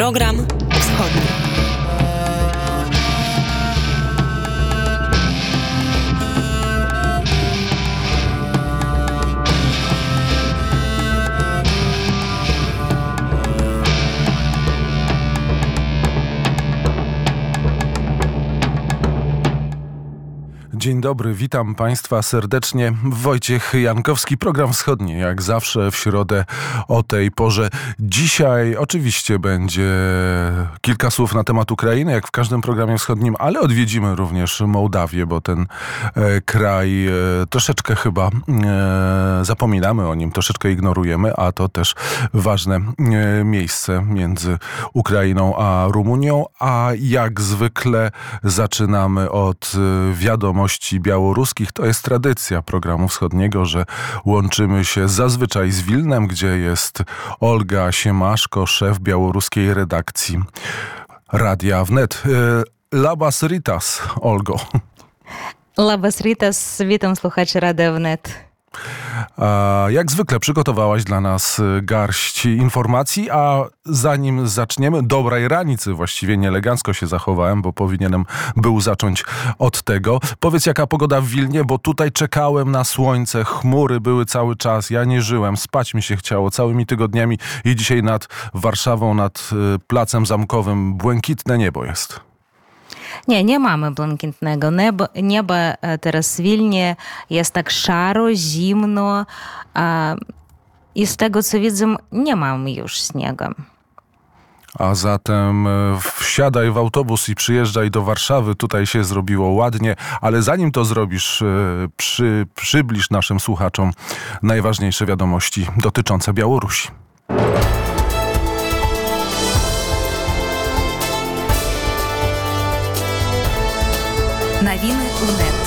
Program Dzień dobry, witam Państwa serdecznie. Wojciech Jankowski, program wschodni, jak zawsze w środę o tej porze. Dzisiaj oczywiście będzie kilka słów na temat Ukrainy, jak w każdym programie wschodnim, ale odwiedzimy również Mołdawię, bo ten e, kraj e, troszeczkę chyba e, zapominamy o nim, troszeczkę ignorujemy, a to też ważne e, miejsce między Ukrainą a Rumunią. A jak zwykle zaczynamy od e, wiadomości, białoruskich. To jest tradycja programu wschodniego, że łączymy się zazwyczaj z Wilnem, gdzie jest Olga Siemaszko, szef białoruskiej redakcji Radia Wnet. E, Labas Ritas, Olgo. Labas Ritas, witam słuchaczy Radia Wnet. Jak zwykle przygotowałaś dla nas y, garść informacji, a zanim zaczniemy, dobrej ranicy, właściwie nieelegancko się zachowałem, bo powinienem był zacząć od tego. Powiedz, jaka pogoda w Wilnie, bo tutaj czekałem na słońce, chmury były cały czas, ja nie żyłem, spać mi się chciało całymi tygodniami i dzisiaj nad Warszawą, nad y, Placem Zamkowym błękitne niebo jest. Nie, nie mamy błękitnego nieba. nieba teraz w Wilnie jest tak szaro, zimno i z tego co widzę nie mamy już śniegu. A zatem wsiadaj w autobus i przyjeżdżaj do Warszawy. Tutaj się zrobiło ładnie, ale zanim to zrobisz, przy, przybliż naszym słuchaczom najważniejsze wiadomości dotyczące Białorusi. Новини УНЕТ.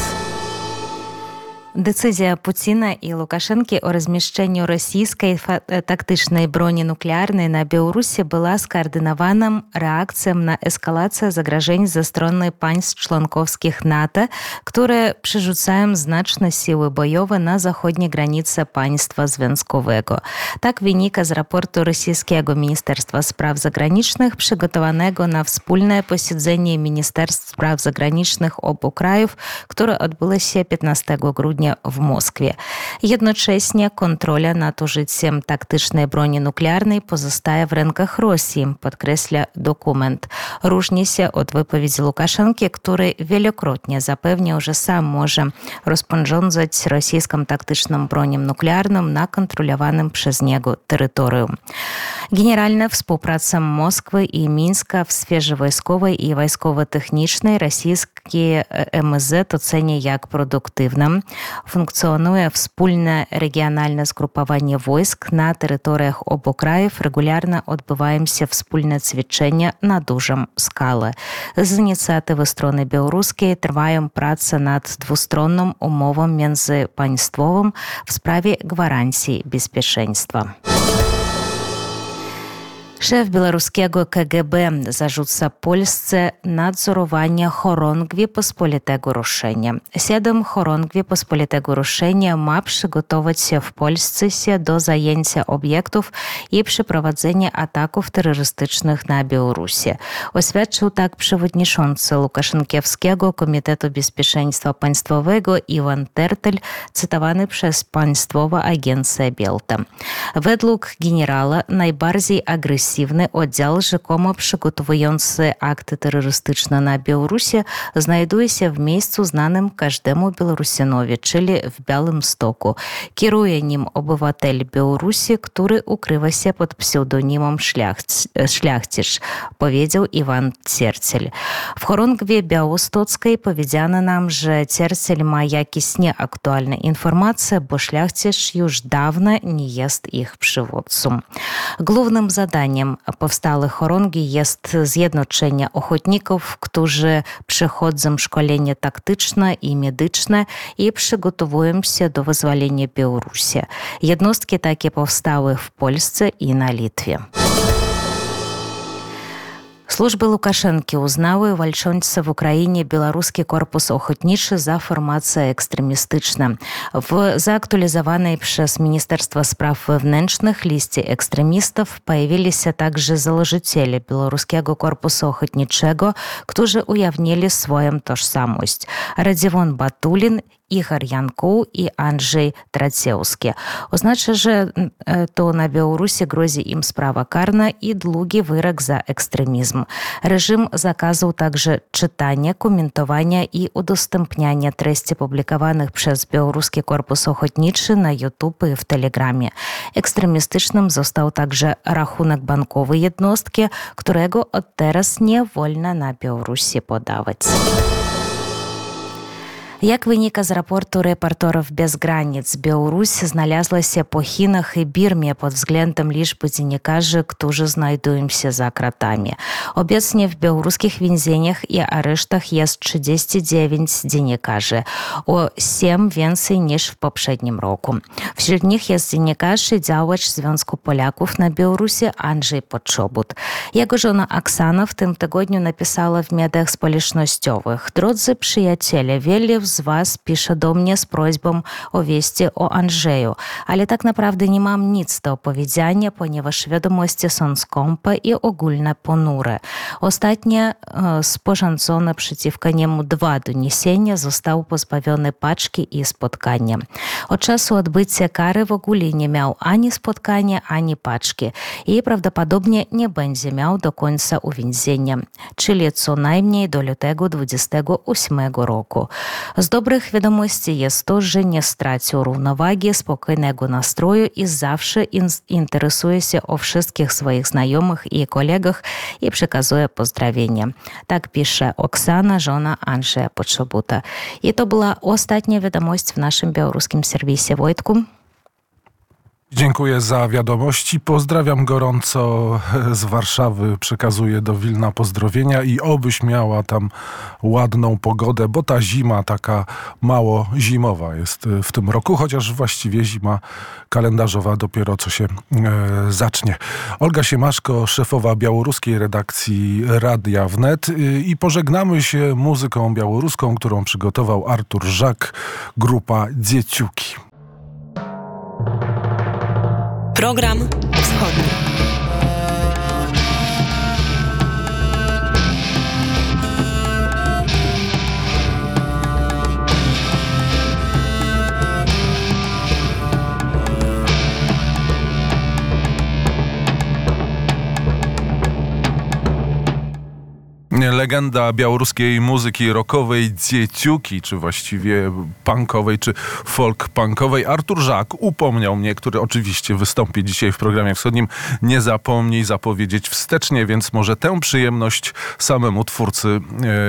Децизія Путіна і Лукашенки о размяшчэнню расійскай тактычнай броні нуклеарнай на Беларусі была скаардынаваным рэакцыям на эскалацыя загражэнь за стороны панств членковских НАТО, которые przerzucają znaczne siły bojowe na zachodniej granicy państwa związkowego. Tak wynika z raportu rosyjskiego Ministerstwa Spraw Zagranicznych przygotowanego na wspólne posiedzenie Ministerstw Spraw Zagranicznych obu krajów, które odbyło się 15 w Moskwie. Jednocześnie kontrola nad użyciem taktycznej broni nuklearnej pozostaje w rękach Rosji, podkreśla dokument. Różni się od wypowiedzi Łukaszenki, który wielokrotnie zapewniał, że sam może rozporządzać rosyjską taktyczną bronią nuklearną na kontrolowanym przez niego terytorium. Generalna współpraca Moskwy i Mińska w sferze wojskowej i wojskowo-technicznej rosyjskie MSZ ocenia jak produktywna funkcjonuje wspólne regionalne zgrupowanie wojsk na terytoriach obu krajów. Regularnie odbywają się wspólne ćwiczenia na dużą skalę. Z inicjatywy strony białoruskiej trwają prace nad dwustronną umową międzypaństwową w sprawie gwarancji bezpieczeństwa. Szef białoruskiego KGB zarzuca Polsce nadzorowanie chorągwi pospolitego ruszenia. Siedem chorągwi pospolitego ruszenia ma przygotować się w Polsce się do zajęcia obiektów i przeprowadzenia ataków terrorystycznych na Białorusi. Oświadczył tak przewodniczący Łukaszenkiewskiego Komitetu Bezpieczeństwa Państwowego Iwan Tertel, cytowany przez Państwową Agencję Bielta. Według generała najbardziej agresywny agresywny oddział rzekomo przygotowujący akty terrorystyczne na Białorusi znajduje się w miejscu znanym każdemu Białorusinowi, czyli w Białym Stoku. Kieruje nim obywatel Białorusi, który ukrywa się pod pseudonimem Szlachcisz, powiedział Iwan Cierciel. W chorągwie białostockiej powiedziano nam, że Cierciel ma jakieś nieaktualne informacje, bo Szlachcisz już dawno nie jest ich przywódcą. Głównym zadaniem zadaniem powstałych chorągi jest zjednoczenie ochotników, którzy przechodzą szkolenie taktyczne i medyczne i przygotowują się do wyzwolenia Białorusi. Jednostki takie powstały w Polsce i na Litwie. Службы Лукашэнкі ўзналы вальчонца в Украіне беларускі корпус охотнічы за фармацыя экстрэмістычна. В заактуалізаванай праз Міністэрства справ wewnętrznych лісце экстрэмістаў появіліся также заложителі беларускага корпусу охотнічego, którzy ujawnili swoją tożsamość. Radzivon Batulin Ігор Янку і Анжэй трацеўскі. Означа же е, то на Білорусі Грозі ім справа карна і длугі вирок за екстремізм. Режим заказував також читання, коментування і удостэмпняння трестів публікованих через білоруський корпус охотнічы на YouTube і в Телеграмі. Екстремістичним застаў також рахунок банкової єдностки, którego от teraz nie wolno na Białorusi. Як выника з рапорту рэпарторов без границ Беларусь знalazлася по Хінах і Бірме под взглядом лічбы дзенікажы, którzy znajdują się za kratami. Obecnie w białoruskich więzieniach i aresztach jest 39 dziennikarzy, o 7 więcej niż w poprzednim roku. Wśród nich jest dziennikarz i działacz Związku Polaków na Białorusi Andrzej Podczobut. Jego żona Oksana w tym tygodniu napisała w mediach społecznościowych Drodzy przyjaciele, wiele z Was pisze do mnie z prośbą o wieści o Andrzeju, ale tak naprawdę nie mam nic do opowiedzenia, ponieważ wiadomości są skąpe i ogólne ponure. Ostatnie sporządzone przeciwko niemu dwa doniesienia został pozbawiony paczki i spotkania. Od czasu odbycia kary w ogóle nie miał ani spotkania, ani paczki i prawdopodobnie nie będzie miał do końca uwięzienia, czyli co najmniej do lutego 28 roku. Z dobrych wiadomości jest to, że nie stracił równowagi, spokojnego nastroju i zawsze in interesuje się o wszystkich swoich znajomych i kolegach i przekazuje pozdrowienia. Tak pisze Oksana, żona Andrzeja Potrzebuta. I to była ostatnia wiadomość w naszym białoruskim serwisie. Wojtku? Dziękuję za wiadomości. Pozdrawiam gorąco z Warszawy. Przekazuję do Wilna pozdrowienia i obyś miała tam ładną pogodę, bo ta zima taka mało zimowa jest w tym roku, chociaż właściwie zima kalendarzowa dopiero co się e, zacznie. Olga Siemaszko, szefowa białoruskiej redakcji Radia Wnet i pożegnamy się muzyką białoruską, którą przygotował Artur Żak, grupa Dzieciuki. Program wschodni. Legenda białoruskiej muzyki rockowej, dzieciuki, czy właściwie punkowej, czy folk punkowej. Artur Żak upomniał mnie, który oczywiście wystąpi dzisiaj w programie wschodnim. Nie zapomnij zapowiedzieć wstecznie, więc może tę przyjemność samemu twórcy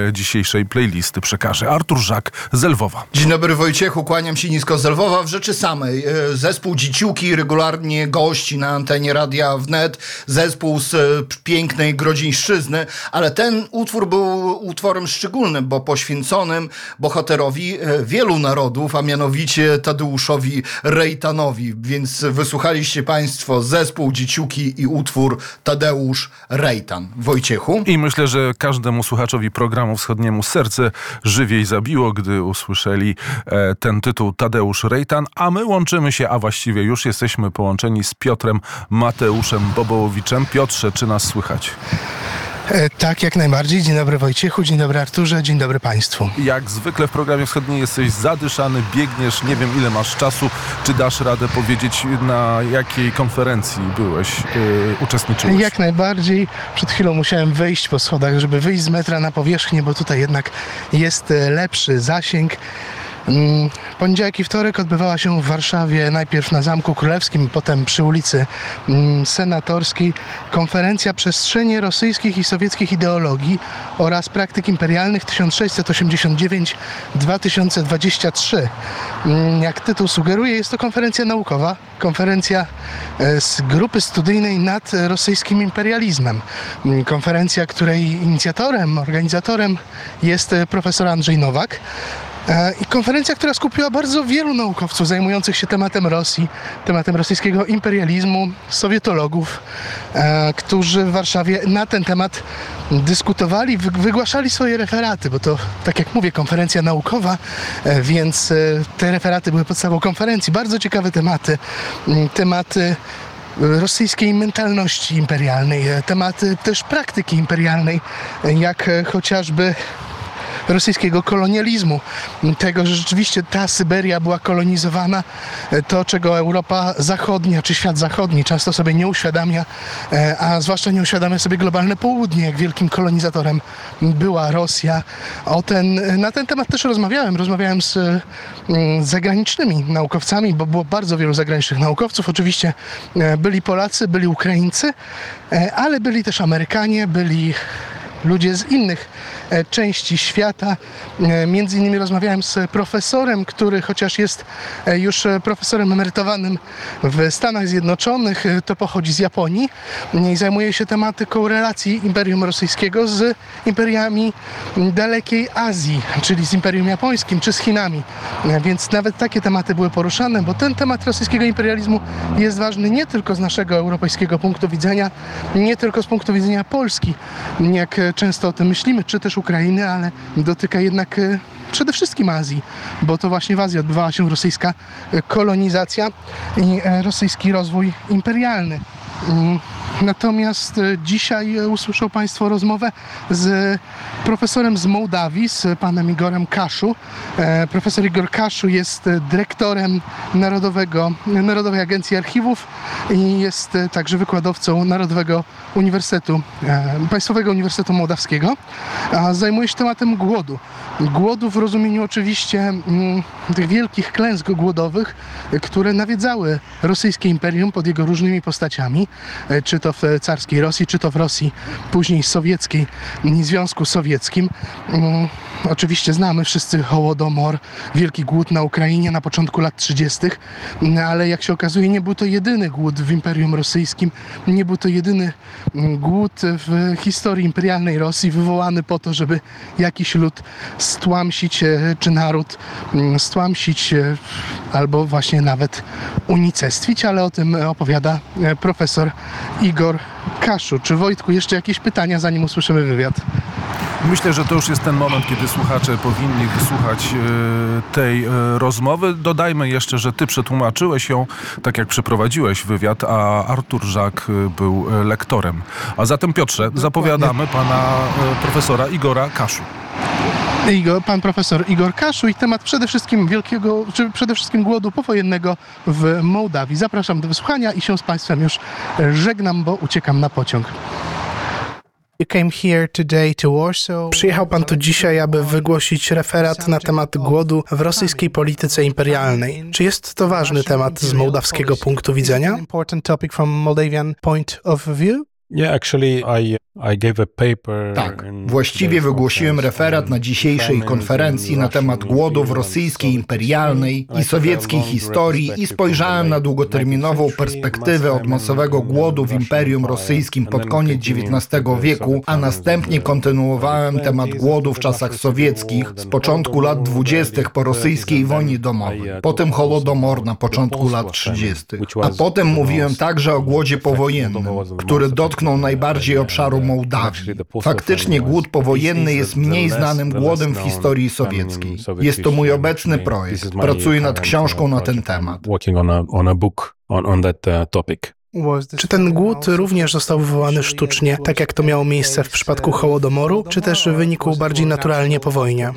e, dzisiejszej playlisty przekaże. Artur Żak z Lwowa. Dzień dobry Wojciechu, kłaniam się nisko z Lwowa. W rzeczy samej e, zespół Dzieciuki regularnie gości na antenie Radia Wnet. Zespół z e, pięknej Grodzińszczyzny, ale ten utwór był utworem szczególnym, bo poświęconym bohaterowi e, wielu narodów, a mianowicie Tadeuszowi Rejtanowi. Więc wysłuchaliście Państwo zespół Dzieciuki i utwór Tadeusz Rejtan. Wojciechu? I myślę, że każdemu słuchaczowi programu wschodniemu serce żywiej zabiło, gdy usłyszeli e, ten tytuł Tadeusz Rejtan, a my łączymy się, a właściwie już jesteśmy połączeni z Piotrem Mateuszem Bobołowiczem. Piotrze, czy nas słychać? E, tak, jak najbardziej. Dzień dobry Wojciechu, dzień dobry Arturze, dzień dobry Państwu. Jak zwykle w programie wschodnim jesteś zadyszany, biegniesz, nie wiem ile masz czasu. Czy dasz radę powiedzieć, na jakiej konferencji byłeś, yy, uczestniczyłeś? Jak najbardziej. Przed chwilą musiałem wyjść po schodach, żeby wyjść z metra na powierzchnię, bo tutaj jednak jest e, lepszy zasięg. Mm, poniedziałek i wtorek odbywała się w Warszawie najpierw na Zamku Królewskim, potem przy ulicy mm, Senatorskiej konferencja Przestrzenie rosyjskich i sowieckich ideologii oraz praktyk imperialnych 1689-2023. Mm, jak tytuł sugeruje, jest to konferencja naukowa, konferencja e, z grupy studyjnej nad rosyjskim imperializmem. Konferencja, której inicjatorem, organizatorem jest e, profesor Andrzej Nowak. E, I konferencja, która skupiła bardzo wielu naukowców zajmujących się tematem Rosji, tematem rosyjskiego imperializmu, sowietologów, e, którzy w Warszawie na ten temat dyskutowali, wy- wygłaszali swoje referaty, bo to, tak jak mówię, konferencja naukowa, e, więc te referaty były podstawą konferencji. Bardzo ciekawe tematy. Tematy rosyjskiej mentalności imperialnej, tematy też praktyki imperialnej, jak chociażby rosyjskiego kolonializmu, tego, że rzeczywiście ta Syberia była kolonizowana, e, to czego Europa Zachodnia czy świat zachodni często sobie nie uświadamia, e, a zwłaszcza nie uświadamia sobie globalne południe, jak wielkim kolonizatorem była Rosja. O ten, na ten temat też rozmawiałem. Rozmawiałem z mm, zagranicznymi naukowcami, bo było bardzo wielu zagranicznych naukowców. Oczywiście e, byli Polacy, byli Ukraińcy, e, ale byli też Amerykanie, byli ludzie z innych e, części świata. E, Między innymi rozmawiałem z profesorem, który chociaż jest e, już profesorem emerytowanym w Stanach Zjednoczonych, to pochodzi z Japonii i zajmuje się tematyką relacji Imperium Rosyjskiego z imperiami dalekiej Azji, czyli z Imperium Japońskim czy z Chinami. Więc nawet takie tematy były poruszane, bo ten temat rosyjskiego imperializmu jest ważny nie tylko z naszego europejskiego punktu widzenia, nie tylko z punktu widzenia Polski, jak często o tym myślimy, czy też Ukrainy, ale dotyka jednak e, przede wszystkim Azji, bo to właśnie w Azji odbywała się rosyjska kolonizacja i e, rosyjski rozwój imperialny. Natomiast e, dzisiaj e, usłyszą Państwo rozmowę z profesorem z Mołdawii, z panem Igorem Kaszu. E, Profesor Igor Kaszu jest dyrektorem Narodowego, Narodowej Agencji Archiwów i jest także wykładowcą Narodowego Uniwersytetu, Państwowego Uniwersytetu Mołdawskiego. Zajmuje się tematem głodu. Głodu w rozumieniu oczywiście mm, tych wielkich klęsk głodowych, które nawiedzały rosyjskie imperium pod jego różnymi postaciami, czy to w carskiej Rosji, czy to w Rosji później sowieckiej, Związku Sowieckim. Mm, Oczywiście znamy wszyscy Hołodomor, wielki głód na Ukrainie na początku lat 30., no, ale jak się okazuje, nie był to jedyny głód w Imperium Rosyjskim, nie był to jedyny mm, głód w historii imperialnej Rosji, wywołany po to, żeby jakiś lud stłamsić, e, czy naród mm, stłamsić, e, albo właśnie nawet unicestwić, ale o tym opowiada e, profesor Igor Kaszu. Czy Wojtku jeszcze jakieś pytania, zanim usłyszymy wywiad? Myślę, że to już jest ten moment, kiedy słuchacze powinni wysłuchać e, tej e, rozmowy. Dodajmy jeszcze, że ty przetłumaczyłeś ją, tak jak przeprowadziłeś wywiad, a Artur Żak e, był lektorem. A zatem Piotrze, zapowiadamy pana profesora Igora Kaszu. Igor, pan profesor Igor Kaszu i temat przede wszystkim wielkiego, czy przede wszystkim głodu powojennego w Mołdawii. Zapraszam do wysłuchania i się z Państwem już żegnam, bo uciekam na pociąg. Przyjechał pan tu dzisiaj, aby wygłosić referat na temat głodu w rosyjskiej polityce imperialnej. Czy jest to ważny temat z mołdawskiego punktu widzenia? Yeah, actually, I I gave a paper Tak, właściwie wygłosiłem referat na dzisiejszej konferencji na temat głodu w rosyjskiej imperialnej i sowieckiej historii i spojrzałem na długoterminową of the 19th century, perspektywę od masowego głodu w Imperium Rosyjskim pod koniec XIX wieku, a następnie kontynuowałem 1920s, temat głodu w czasach sowieckich z początku lat Holodomor, 20. po rosyjskiej 30s, wojnie domowej, uh, potem Holodomor na początku lat post-war 30. famine, which A potem mówiłem także o głodzie powojennym, który dotknął najbardziej obszaru Mołdawii. Faktycznie głód powojenny jest mniej znanym głodem w historii sowieckiej. Jest to mój obecny projekt. Pracuję nad książką na ten temat. Uh. Czy ten głód również został wywołany sztucznie, tak jak to miało miejsce w przypadku Hołodomoru, czy też wynikł bardziej naturalnie po wojnie?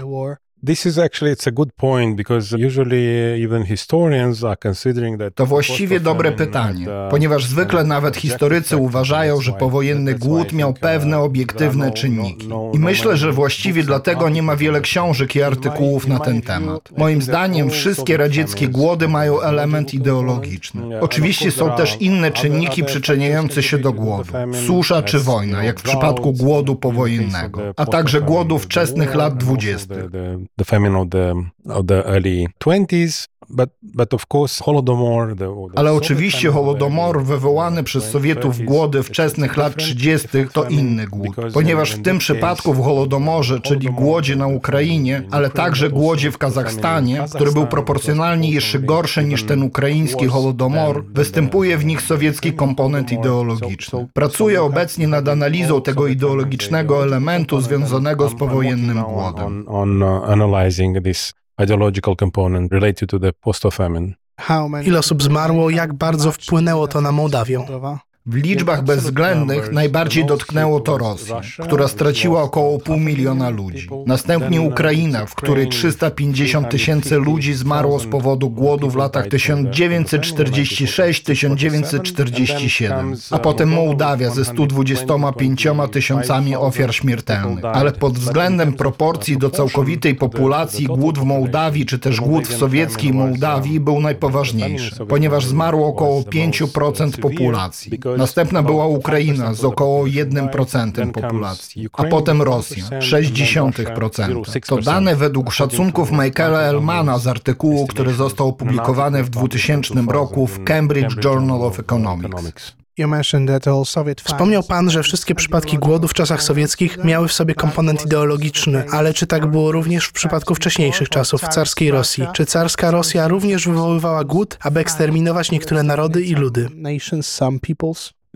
This is actually it's a good point because usually even historians are considering that To właściwie dobre pytanie, uh, ponieważ zwykle nawet uh, historycy uważają, że powojenny głód miał uh, pewne obiektywne no- czynniki. no- I no myślę, że właściwie dlatego nie ma wiele książek i artykułów na ten temat. Moim zdaniem wszystkie radzieckie głody mają element ideologiczny. Oczywiście są też inne czynniki przyczyniające się do głodu. Susza czy wojna, jak w przypadku głodu powojennego, a także głodu wczesnych lat dwudziestych. The, famine of the, of the early 20s But, but of course, Holodomor, the, the Ale oczywiście Holodomor wywołany przez Sowietów głody wczesnych lat 30. to inny głód, ponieważ w tym przypadku w Holodomorze, czyli głodzie na Ukrainie, ale także głodzie w Kazachstanie, który był proporcjonalnie jeszcze gorszy niż ten ukraiński Holodomor, występuje w nich sowiecki komponent ideologiczny. Pracuję obecnie nad analizą tego ideologicznego elementu związanego z powojennym głodem. Ideological component related to the post-famine. Ile osób zmarło, jak bardzo wpłynęło to na Mołdawię? W liczbach bezwzględnych najbardziej dotknęło to Rosję, która straciła około pół miliona ludzi. Następnie Ukraina, w której 350 tysięcy ludzi zmarło z powodu głodu w latach 1946-1947, a potem Mołdawia ze 125 tysiącami ofiar śmiertelnych. Ale pod względem proporcji do całkowitej populacji głód w Mołdawii czy też głód w sowieckiej Mołdawii był najpoważniejszy, ponieważ zmarło około 5% populacji. Następna była Ukraina z około 1% populacji, a potem Rosja 0,6%. To dane według szacunków Michaela Elmana z artykułu, który został opublikowany w 2000 roku w Cambridge Journal of Economics. Wspomniał pan, że wszystkie przypadki głodu w czasach sowieckich miały w sobie komponent ideologiczny, ale czy tak było również w przypadku wcześniejszych czasów, w carskiej Rosji? Czy carska Rosja również wywoływała głód, aby eksterminować niektóre narody i ludy?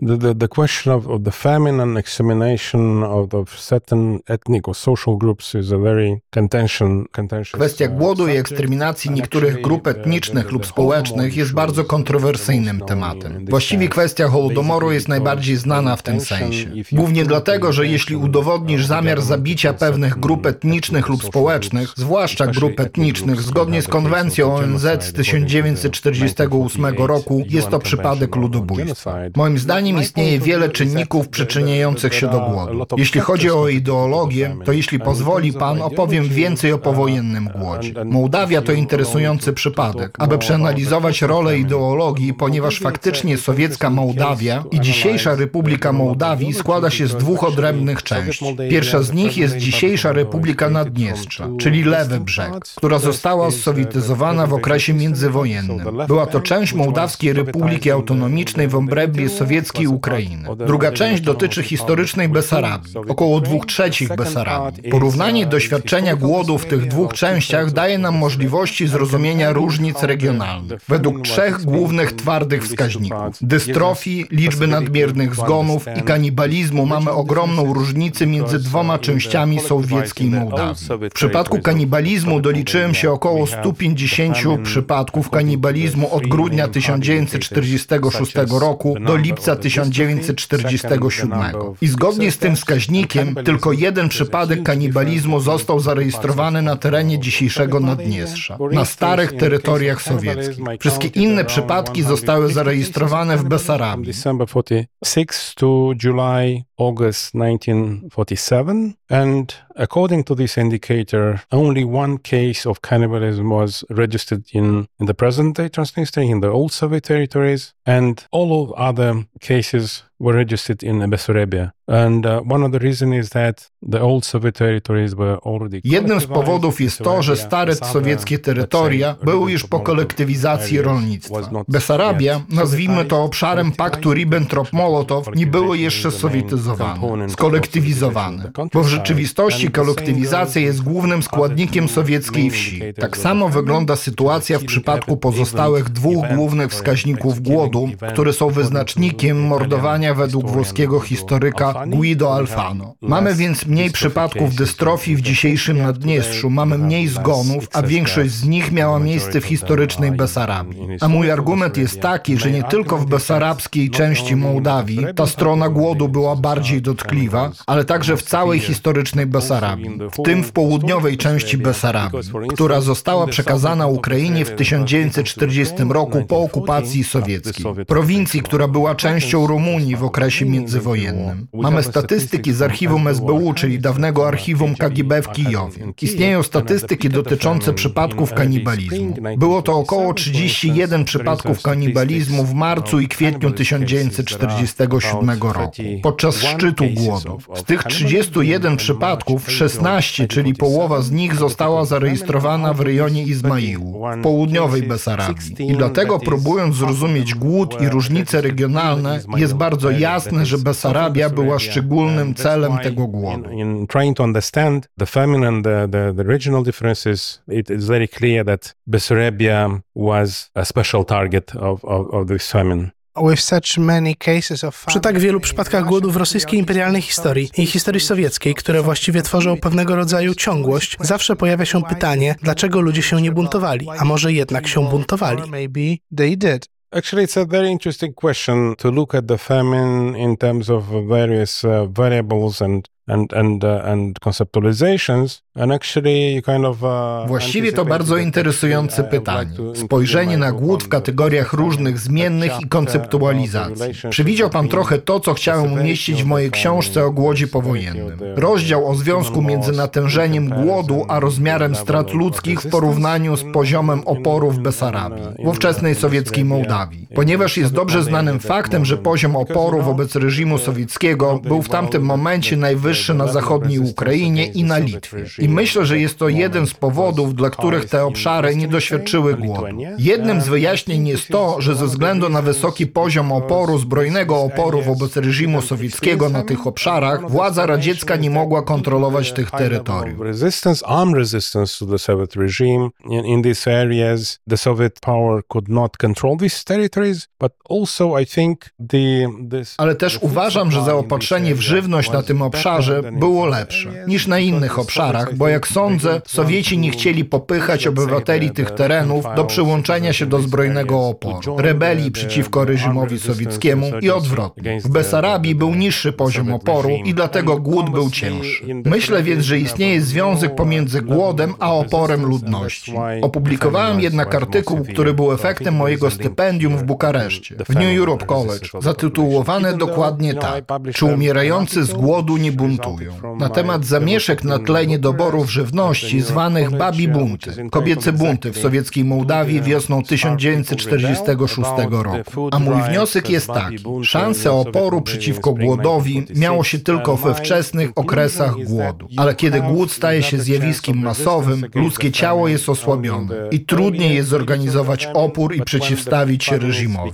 The, the, the question of, of the extermination of, of certain ethnic or social groups is a very contention, contentious Kwestia uh, głodu i eksterminacji niektórych grup etnicznych lub społecznych jest bardzo kontrowersyjnym tematem. Właściwie kwestia Holodomoru jest najbardziej znana w tym sensie. Głównie dlatego, że jeśli udowodnisz zamiar zabicia pewnych grup etnicznych lub społecznych, zwłaszcza grup etnicznych, zgodnie z konwencją ONZ z genocide according to the 1948 roku, jest to przypadek ludobójstwa. Moim zdaniem istnieje wiele czynników przyczyniających się do głodu. Jeśli chodzi o ideologię, to jeśli pozwoli pan, opowiem więcej o powojennym głodzie. Mołdawia to interesujący przypadek, aby przeanalizować rolę ideologii, ponieważ faktycznie sowiecka Mołdawia i dzisiejsza Republika Mołdawii składa się z dwóch odrębnych części. Pierwsza z nich jest dzisiejsza Republika Naddniestrza, czyli lewy brzeg, która została zsowietyzowana w okresie międzywojennym. Była to część Mołdawskiej Republiki Autonomicznej w obrębie sowieckiej Ukrainy. Druga część dotyczy historycznej Besarabii, około dwóch trzecich Besarabii. Porównanie doświadczenia głodu w tych dwóch częściach daje nam możliwości zrozumienia różnic regionalnych. Według trzech głównych twardych wskaźników dystrofii, liczby nadmiernych zgonów i kanibalizmu mamy ogromną różnicę między dwoma częściami sowieckiej Mołdawii. W przypadku kanibalizmu doliczyłem się około 150 przypadków kanibalizmu od grudnia 1946 roku do lipca 1947. I zgodnie z tym wskaźnikiem tylko jeden przypadek kanibalizmu został zarejestrowany na terenie dzisiejszego Naddniestrza, na starych terytoriach sowieckich. Wszystkie inne przypadki zostały zarejestrowane w Besarabii. December 46 to July, August 1947. And according to this indicator, only one case of cannibalism was registered in, in the present day Transnistria, in the old Soviet territories, and all of other cases were registered in Bessarabia. And uh, one of the reasons is that the old Soviet territories were already Jednym z powodów jest to, że stare sowieckie terytoria były już po kolektywizacji rolnictwa. Besarabia, nazwijmy to obszarem paktu Ribbentrop-Mołotow, nie były jeszcze sowietyzowane, skolektywizowane, bo w rzeczywistości kolektywizacja jest głównym składnikiem sowieckiej wsi. Tak samo wygląda sytuacja w przypadku pozostałych dwóch głównych wskaźników głodu, które są wyznacznikiem mordowania według włoskiego historyka Guido Alfano. Mamy więc mniej przypadków dystrofii w dzisiejszym Naddniestrzu, mamy mniej zgonów, a większość z nich miała miejsce w historycznej Besarabii. A mój argument jest taki, że nie tylko w besarabskiej części Mołdawii ta strona głodu była bardziej dotkliwa, ale także w całej historycznej Besarabii, w tym w południowej części Besarabii, która została przekazana Ukrainie w 1940 roku po okupacji sowieckiej. Prowincji, która była częścią Rumunii w okresie międzywojennym. Mamy statystyki z archiwum SBU, czyli dawnego archiwum KGB w Kijowie. Istnieją statystyki dotyczące przypadków kanibalizmu. Było to około 31 przypadków kanibalizmu w marcu i kwietniu 1947 roku, podczas szczytu głodu. Z tych 31 przypadków 16, czyli połowa z nich została zarejestrowana w rejonie Izmaiłu, w południowej Besarabii. I dlatego próbując zrozumieć głód i różnice regionalne, jest bardzo jasne, że Besarabia była szczególnym celem tego głodu. In trying to understand the famine and the, the, the regional differences, it is very clear that Bessarabia was a special target of, of, of this famine. Przy tak wielu przypadkach głodu w rosyjskiej imperialnej historii i historii sowieckiej, które właściwie tworzą pewnego rodzaju ciągłość, zawsze pojawia się pytanie, dlaczego ludzie się nie buntowali, a może jednak się buntowali. Actually, it's a very interesting question to look at the famine in terms of various uh, variables and and and uh, and conceptualizations and actually kind of uh, Właściwie to bardzo interesujące pytanie. Spojrzenie na głód w kategoriach różnych zmiennych i konceptualizacji. Przewidział pan trochę to, co chciałem umieścić w mojej książce o głodzie powojennym. Rozdział o związku między natężeniem głodu a rozmiarem strat ludzkich w porównaniu z poziomem oporu w Besarabii, w ówczesnej sowieckiej Mołdawii. Ponieważ jest dobrze znanym faktem, że poziom oporu wobec reżimu sowieckiego był w tamtym momencie najwyższy wyższy na zachodniej Ukrainie i na Litwie. I myślę, że jest to jeden z powodów, dla których te obszary nie doświadczyły głodu. Jednym z wyjaśnień jest to, że ze względu na wysoki poziom oporu, zbrojnego oporu wobec reżimu sowieckiego na tych obszarach, władza radziecka nie mogła kontrolować tych terytoriów. Resistance, armed resistance to the Soviet regime in, in these areas, the Soviet power could not control these territories, but also I think the, this, Ale też uważam, że zaopatrzenie w żywność na tym obszarze było lepsze niż na innych obszarach, bo jak sądzę, Sowieci nie chcieli popychać obywateli tych terenów do przyłączenia się do zbrojnego oporu, rebelii przeciwko reżimowi sowieckiemu i odwrotnie. W Besarabii był niższy poziom oporu i dlatego głód był cięższy. Myślę więc, że istnieje związek pomiędzy głodem a oporem ludności. Opublikowałem jednak artykuł, który był efektem mojego stypendium w Bukareszcie, w New Europe College, zatytułowany dokładnie tak. Czy umierający z głodu nie buntują? Buntują. Na temat zamieszek na tle niedoborów żywności zwanych babi bunty, kobiece bunty w sowieckiej Mołdawii wiosną 1946 roku. A mój wniosek jest taki. Szanse oporu przeciwko głodowi miało się tylko we wczesnych okresach głodu. Ale kiedy głód staje się zjawiskiem masowym, ludzkie ciało jest osłabione i trudniej jest zorganizować opór i przeciwstawić się reżimowi.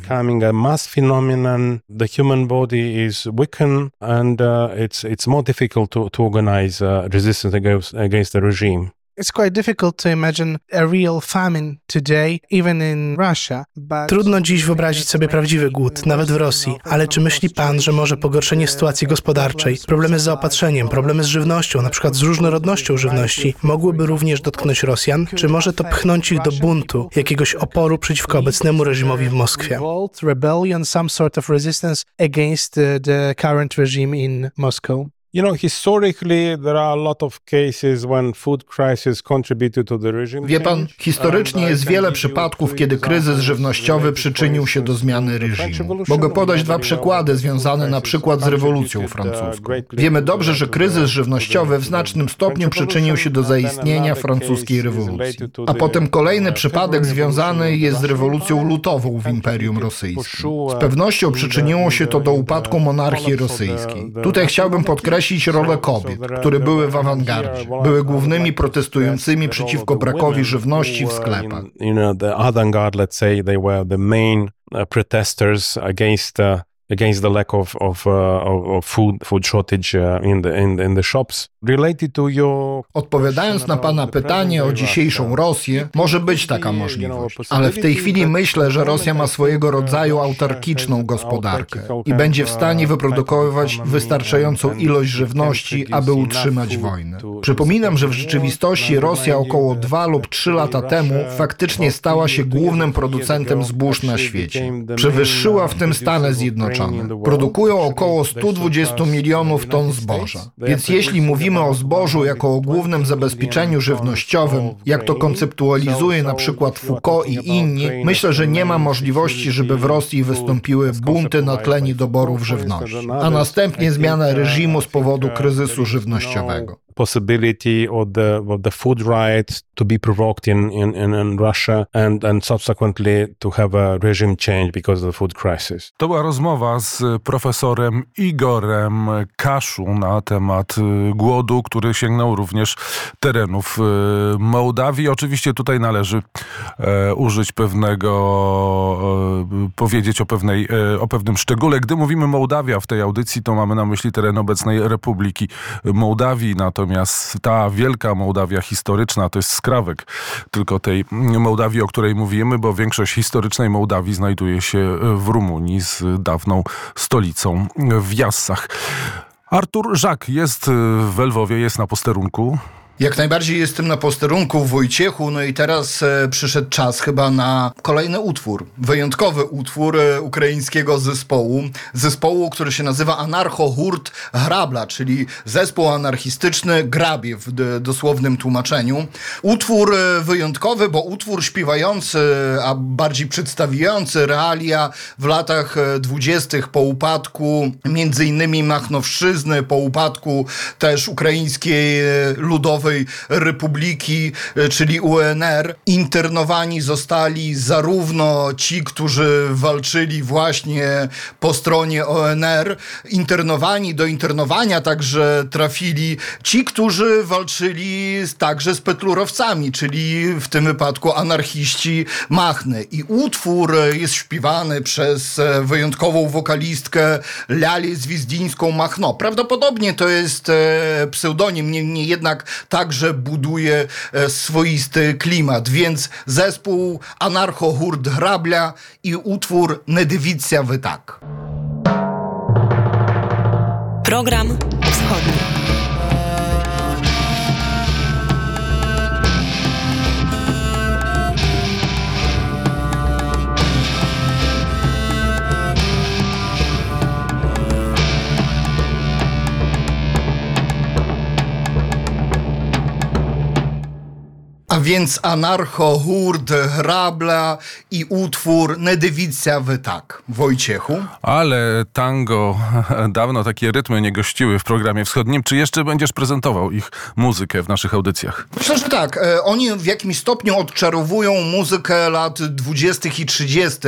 The human body is weakened and it's it's more difficult to, to organize uh, resistance against, against the regime. It's quite difficult to imagine a real famine today, even in Russia. But... Trudno dziś wyobrazić sobie prawdziwy głód, nawet w Rosji. Ale czy myśli pan, że może pogorszenie sytuacji gospodarczej, problemy z zaopatrzeniem, problemy z żywnością, na przykład z różnorodnością żywności, mogłyby również dotknąć Rosjan? Czy może to pchnąć ich do buntu, jakiegoś oporu przeciwko obecnemu reżimowi w Moskwie? Rebellion, some sort of resistance against the, the current regime in Moscow. You know, historically there are a lot of cases when food crisis contributed to the regime Wie pan, historycznie jest wiele przypadków, kiedy kryzys żywnościowy przyczynił się do zmiany reżimu. Mogę podać dwa przykłady związane na przykład z rewolucją francuską. Wiemy dobrze, że kryzys żywnościowy w znacznym stopniu przyczynił się do zaistnienia francuskiej rewolucji. A potem kolejny przypadek związany jest z rewolucją lutową w Imperium Rosyjskim. Z pewnością przyczyniło się to do upadku monarchii rosyjskiej. Tutaj chciałbym podkreślić, podkreślić rolę kobiet, które były w awangardzie, były głównymi protestującymi przeciwko brakowi żywności w sklepach. You know, the avant-garde, let's say, they were the main uh, protesters against uh, against the lack of of, uh, of food food shortage uh, in the in, in the shops. Odpowiadając na pana pytanie o dzisiejszą Rosję, może być taka możliwość, ale w tej chwili myślę, że Rosja ma swojego rodzaju autarkiczną gospodarkę i będzie w stanie wyprodukować wystarczającą ilość żywności, aby utrzymać wojnę. Przypominam, że w rzeczywistości Rosja około dwa lub trzy lata temu faktycznie stała się głównym producentem zbóż na świecie. Przewyższyła w tym Stany Zjednoczone. Produkują około 120 milionów ton zboża. Więc jeśli mówimy Mówimy o zbożu jako o głównym zabezpieczeniu żywnościowym, jak to konceptualizuje na przykład Foucault i inni. Myślę, że nie ma możliwości, żeby w Rosji wystąpiły bunty na tle niedoborów żywności, a następnie zmiana reżimu z powodu kryzysu żywnościowego possibility of the of the food riots to be provoked in, in, in, in Russia and, and subsequently to have a regime change because of the food crisis. To była rozmowa z profesorem Igorem Kaszu na temat y, głodu, który sięgnął również terenów y, Mołdawii. Oczywiście tutaj należy e, użyć pewnego, e, powiedzieć o, pewnej, e, o pewnym szczególe. Gdy mówimy Mołdawia w tej audycji, to mamy na myśli teren obecnej Republiki Mołdawii, natomiast Natomiast ta wielka Mołdawia historyczna to jest skrawek tylko tej Mołdawii, o której mówimy, bo większość historycznej Mołdawii znajduje się w Rumunii z dawną stolicą w Jassach. Artur Żak jest w Lwowie, jest na posterunku. Jak najbardziej jestem na posterunku Wojciechu, no i teraz e, przyszedł czas chyba na kolejny utwór, wyjątkowy utwór e, ukraińskiego zespołu, zespołu, który się nazywa Anarcho Hurt Hrabla, czyli zespół anarchistyczny grabie w dosłownym tłumaczeniu. Utwór e, wyjątkowy, bo utwór śpiewający, a bardziej przedstawiający realia w latach dwudziestych po upadku między innymi Machnowszczyzny, po upadku też ukraińskiej ludowej Republiki, e, czyli UNR, internowani zostali zarówno ci, którzy walczyli właśnie po stronie ONR, internowani do internowania także trafili ci, którzy walczyli także z petlurowcami, czyli w tym wypadku anarchiści Machny. I utwór jest śpiewany przez e, wyjątkową wokalistkę Lalię Zwizdińską Machno. Prawdopodobnie to jest e, pseudonim, niemniej jednak ta także buduje e, swoisty klimat. Więc zespół Anarcho Hurt Hrablia i utwór Nedywicja Wytak. Program Wschodni. A więc anarcho, hurd, hrabla i utwór Nedywicja wy tak, Wojciechu. Ale tango, dawno takie rytmy nie gościły w programie wschodnim. Czy jeszcze będziesz prezentował ich muzykę w naszych audycjach? Myślę, że tak. E, oni w jakimś stopniu odczarowują muzykę lat 20. i 30.,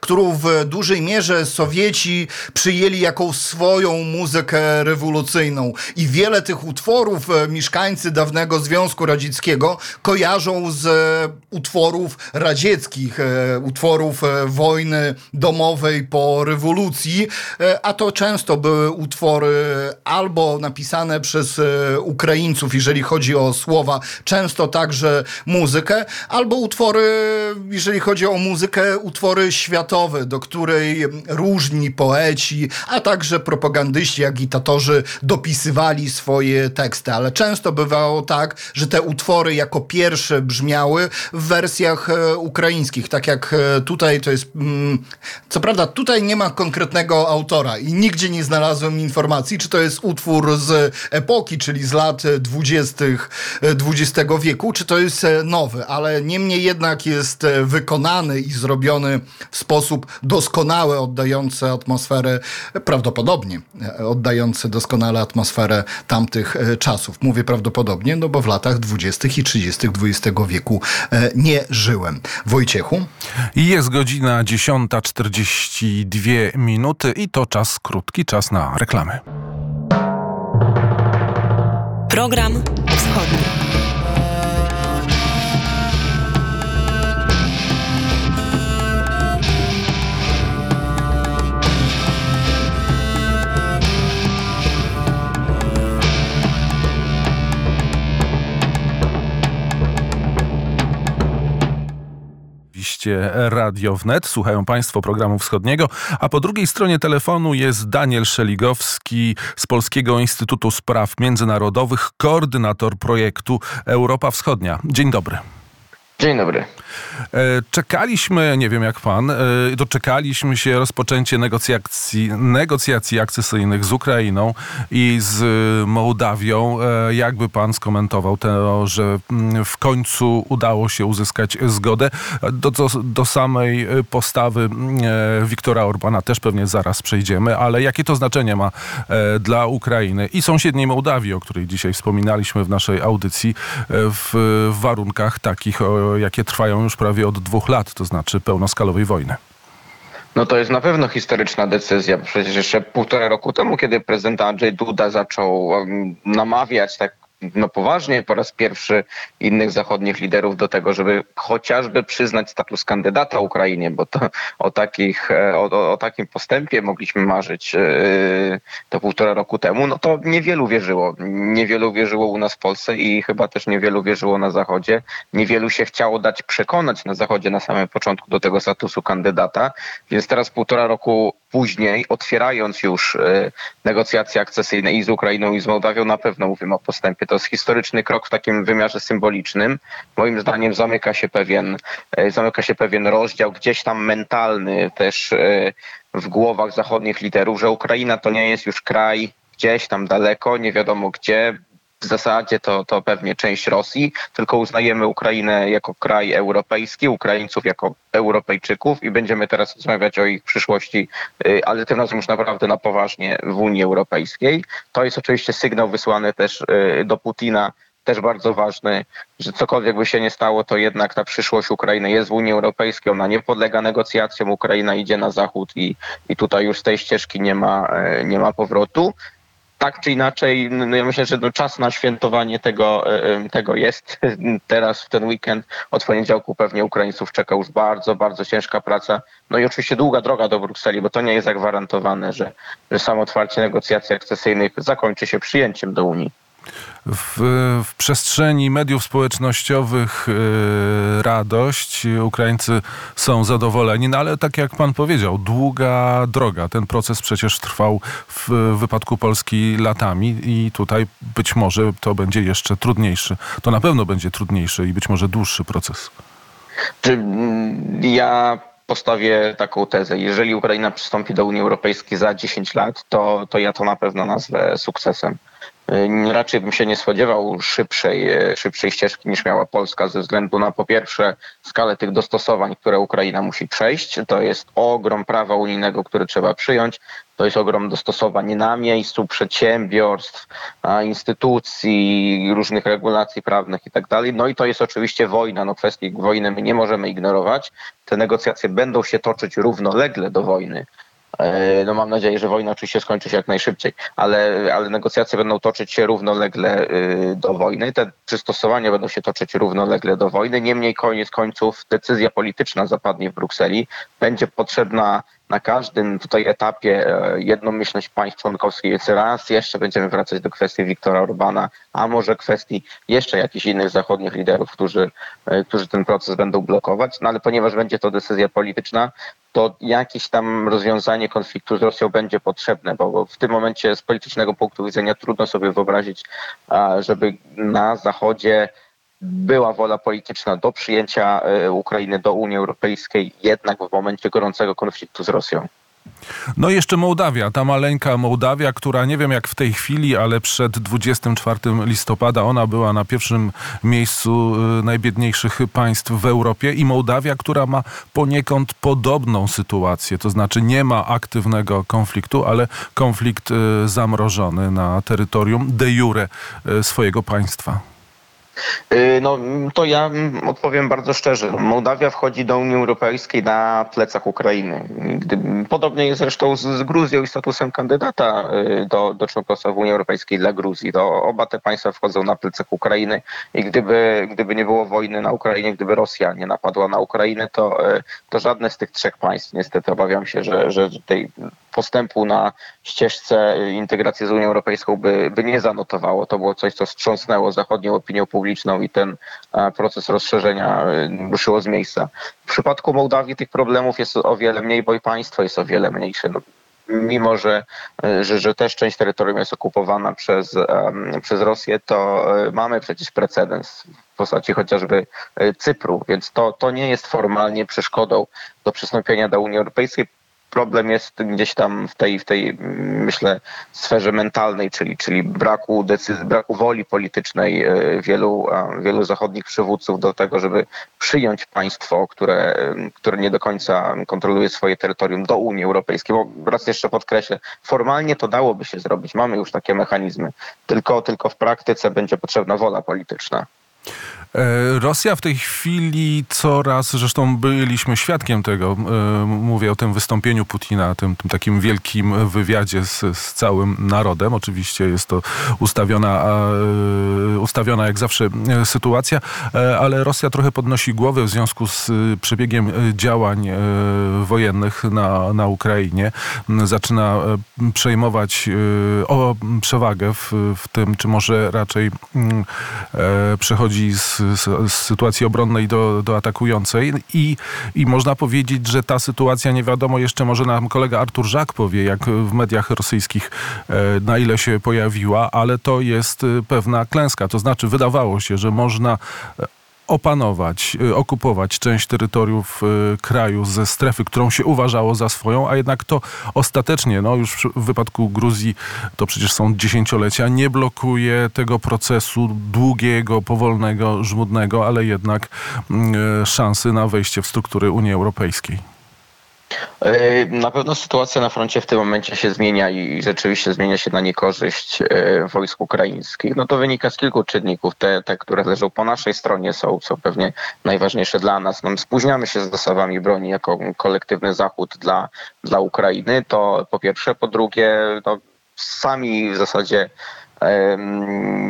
którą w dużej mierze Sowieci przyjęli jako swoją muzykę rewolucyjną. I wiele tych utworów e, mieszkańcy dawnego Związku Radzieckiego kojarzą kojarzą z e, utworów radzieckich, e, utworów e, wojny domowej po rewolucji, a to często były utwory albo napisane przez Ukraińców, jeżeli chodzi o słowa, często także muzykę, albo utwory, jeżeli chodzi o muzykę, utwory światowe, do której różni poeci, a także propagandyści, agitatorzy dopisywali swoje teksty, ale często bywało tak, że te utwory jako pierwsze brzmiały w wersjach e, ukraińskich. Tak jak e, tutaj to jest. Mm, co prawda, tutaj nie ma konkretnego autora i nigdzie nie znalazłem informacji, czy to jest utwór z epoki, czyli z lat dwudziestych XX wieku, czy to jest e, nowy, ale niemniej jednak jest wykonany i zrobiony w sposób doskonały, oddający atmosferę, prawdopodobnie oddający doskonale atmosferę tamtych czasów. Mówię prawdopodobnie, no bo w latach dwudziestych i trzydziestych XX XX wieku e, nie żyłem. Wojciechu? Jest godzina 10.42 minuty i to czas, krótki czas na reklamy. Program Wschodni. Oczywiście Radio Wnet. Słuchają Państwo programu wschodniego, a po drugiej stronie telefonu jest Daniel Szeligowski z Polskiego Instytutu Spraw Międzynarodowych, koordynator projektu Europa Wschodnia. Dzień dobry. Dzień dobry. E, czekaliśmy, nie wiem jak pan, e, doczekaliśmy się rozpoczęcia negocjacji, negocjacji akcesyjnych z Ukrainą i z Mołdawią. E, jakby pan skomentował to, że mm, w końcu udało się uzyskać zgodę? Do, do, do samej postawy Wiktora Orbana też pewnie zaraz przejdziemy, ale jakie to znaczenie ma dla Ukrainy i sąsiedniej Mołdawii, o której dzisiaj wspominaliśmy w naszej audycji, w warunkach takich, jakie trwają już prawie od dwóch lat, to znaczy pełnoskalowej wojny. No to jest na pewno historyczna decyzja. Przecież jeszcze półtora roku temu, kiedy prezydent Andrzej Duda zaczął namawiać tak no poważnie po raz pierwszy innych zachodnich liderów do tego, żeby chociażby przyznać status kandydata Ukrainie, bo to o, takich, e, o, o takim postępie mogliśmy marzyć e, to półtora roku temu, no to niewielu wierzyło. Niewielu wierzyło u nas w Polsce i chyba też niewielu wierzyło na Zachodzie. Niewielu się chciało dać przekonać na Zachodzie na samym początku do tego statusu kandydata, więc teraz półtora roku później, otwierając już e, negocjacje akcesyjne i z Ukrainą, i z Mołdawią, na pewno mówimy o postępie. To jest historyczny krok w takim wymiarze symbolicznym. Moim zdaniem zamyka się pewien, e, zamyka się pewien rozdział gdzieś tam mentalny też e, w głowach zachodnich liderów, że Ukraina to nie jest już kraj gdzieś tam daleko, nie wiadomo gdzie, w zasadzie to, to pewnie część Rosji, tylko uznajemy Ukrainę jako kraj europejski, Ukraińców jako Europejczyków i będziemy teraz rozmawiać o ich przyszłości, y, ale tym razem już naprawdę na poważnie w Unii Europejskiej. To jest oczywiście sygnał wysłany też y, do Putina, też bardzo ważny, że cokolwiek by się nie stało, to jednak ta przyszłość Ukrainy jest w Unii Europejskiej, ona nie podlega negocjacjom, Ukraina idzie na zachód i, i tutaj już z tej ścieżki nie ma, y, nie ma powrotu tak czy inaczej, no ja myślę, że no czas na świętowanie tego, e, tego jest. Teraz w ten weekend od poniedziałku pewnie Ukraińców czeka już bardzo, bardzo ciężka praca. No i oczywiście długa droga do Brukseli, bo to nie jest zagwarantowane, że, że samo otwarcie negocjacji akcesyjnych zakończy się przyjęciem do Unii w, w przestrzeni mediów społecznościowych yy, radość. Ukraińcy są zadowoleni, no ale tak jak pan powiedział, długa droga. Ten proces przecież trwał w wypadku Polski latami i tutaj być może to będzie jeszcze trudniejszy. To na pewno będzie trudniejszy i być może dłuższy proces. Mm, ja postawię taką tezę. Jeżeli Ukraina przystąpi do Unii Europejskiej za 10 lat, to, to ja to na pewno nazwę sukcesem. Y, raczej bym się nie spodziewał szybszej, e, szybszej ścieżki niż miała Polska ze względu na po pierwsze skalę tych dostosowań, które Ukraina musi przejść. To jest ogrom prawa unijnego, który trzeba przyjąć. To jest ogrom dostosowań na miejscu, przedsiębiorstw, instytucji, różnych regulacji prawnych i tak dalej. No i to jest oczywiście wojna. No kwestii wojny my nie możemy ignorować. Te negocjacje będą się toczyć równolegle do wojny. E, no mam nadzieję, że wojna oczywiście skończy się jak najszybciej, ale, ale negocjacje będą toczyć się równolegle y, do wojny. Te przystosowania będą się toczyć równolegle do wojny. Niemniej koniec końców decyzja polityczna zapadnie w Brukseli. Będzie potrzebna na każdym tutaj etapie e, jednomyślność państw członkowskich jest raz. Jeszcze będziemy wracać do kwestii Wiktora Orbana, a może kwestii jeszcze jakichś innych zachodnich liderów, którzy, e, którzy ten proces będą blokować. No ale ponieważ będzie to decyzja polityczna, to jakieś tam rozwiązanie konfliktu z Rosją będzie potrzebne, bo w tym momencie z politycznego punktu widzenia trudno sobie wyobrazić, żeby na Zachodzie była wola polityczna do przyjęcia e, Ukrainy do Unii Europejskiej, jednak w momencie gorącego konfliktu z Rosją. No i jeszcze Mołdawia, ta maleńka Mołdawia, która nie wiem jak w tej chwili, ale przed 24 listopada ona była na pierwszym miejscu y, najbiedniejszych państw w Europie i Mołdawia, która ma poniekąd podobną sytuację, to znaczy nie ma aktywnego konfliktu, ale konflikt y, zamrożony na terytorium de jure swojego państwa. Y, no to ja odpowiem bardzo szczerze. Mołdawia wchodzi do Unii Europejskiej na plecach Ukrainy. Podobnie jest zresztą z, z Gruzją i statusem kandydata y, do, do członkostwa w Unii Europejskiej dla Gruzji. To oba te państwa wchodzą na plecach Ukrainy i gdyby, gdyby nie było wojny na Ukrainie, gdyby Rosja nie napadła na Ukrainę, to, y, to żadne z tych trzech państw, niestety obawiam się, że, że tej postępu na ścieżce integracji z Unią Europejską by, by nie zanotowało. To było coś, co wstrząsnęło zachodnią opinią publiczną i ten proces rozszerzenia e, ruszyło z miejsca. W przypadku Mołdawii tych problemów jest o wiele mniej, bo i państwo jest o wiele mniejsze. No, mimo że, że, że też część terytorium jest okupowana przez, przez Rosję, to mamy przecież precedens w postaci chociażby Cypru, więc to, to nie jest formalnie przeszkodą do przystąpienia do Unii Europejskiej problem jest gdzieś tam w tej, w tej myślę, sferze mentalnej, czyli, czyli braku, decyzji, braku woli politycznej e, wielu, wielu zachodnich przywódców do tego, żeby przyjąć państwo, które, które nie do końca kontroluje swoje terytorium do Unii Europejskiej. Bo raz jeszcze podkreślę, formalnie to dałoby się zrobić, mamy już takie mechanizmy, tylko, tylko w praktyce będzie potrzebna wola polityczna. E, Rosja w tej chwili coraz, zresztą byliśmy świadkiem tego, e, mówię o tym wystąpieniu Putina, tym, tym takim wielkim wywiadzie z, z, całym narodem. Oczywiście jest to ustawiona, e, ustawiona jak zawsze sytuacja, ale Rosja trochę podnosi głowę w związku z przebiegiem działań wojennych na, na Ukrainie. Zaczyna przejmować o, przewagę w, w tym, czy może raczej mm, przechodzi z z, sytuacji obronnej do, do atakującej I, i można powiedzieć, że ta sytuacja nie wiadomo jeszcze, może nam kolega Artur Żak powie, jak w mediach rosyjskich e, na ile się pojawiła, ale to jest e, pewna klęska. To znaczy wydawało się, że można e, opanować, y, okupować część terytoriów y, kraju ze strefy, którą się uważało za swoją, a jednak to ostatecznie, no już w wypadku Gruzji to przecież są dziesięciolecia, nie blokuje tego procesu długiego, powolnego, żmudnego, ale jednak mm, y, szansy na wejście w struktury Unii Europejskiej. E, na pewno sytuacja na froncie w tym momencie się zmienia i rzeczywiście zmienia się na niekorzyść e, wojsk ukraińskich. No to wynika z kilku czynników. Te, te które leżą po naszej stronie są, są pewnie najważniejsze dla nas. No, spóźniamy się z dostawami broni jako kolektywny Zachód dla, dla Ukrainy. To po pierwsze. Po drugie, no, sami w zasadzie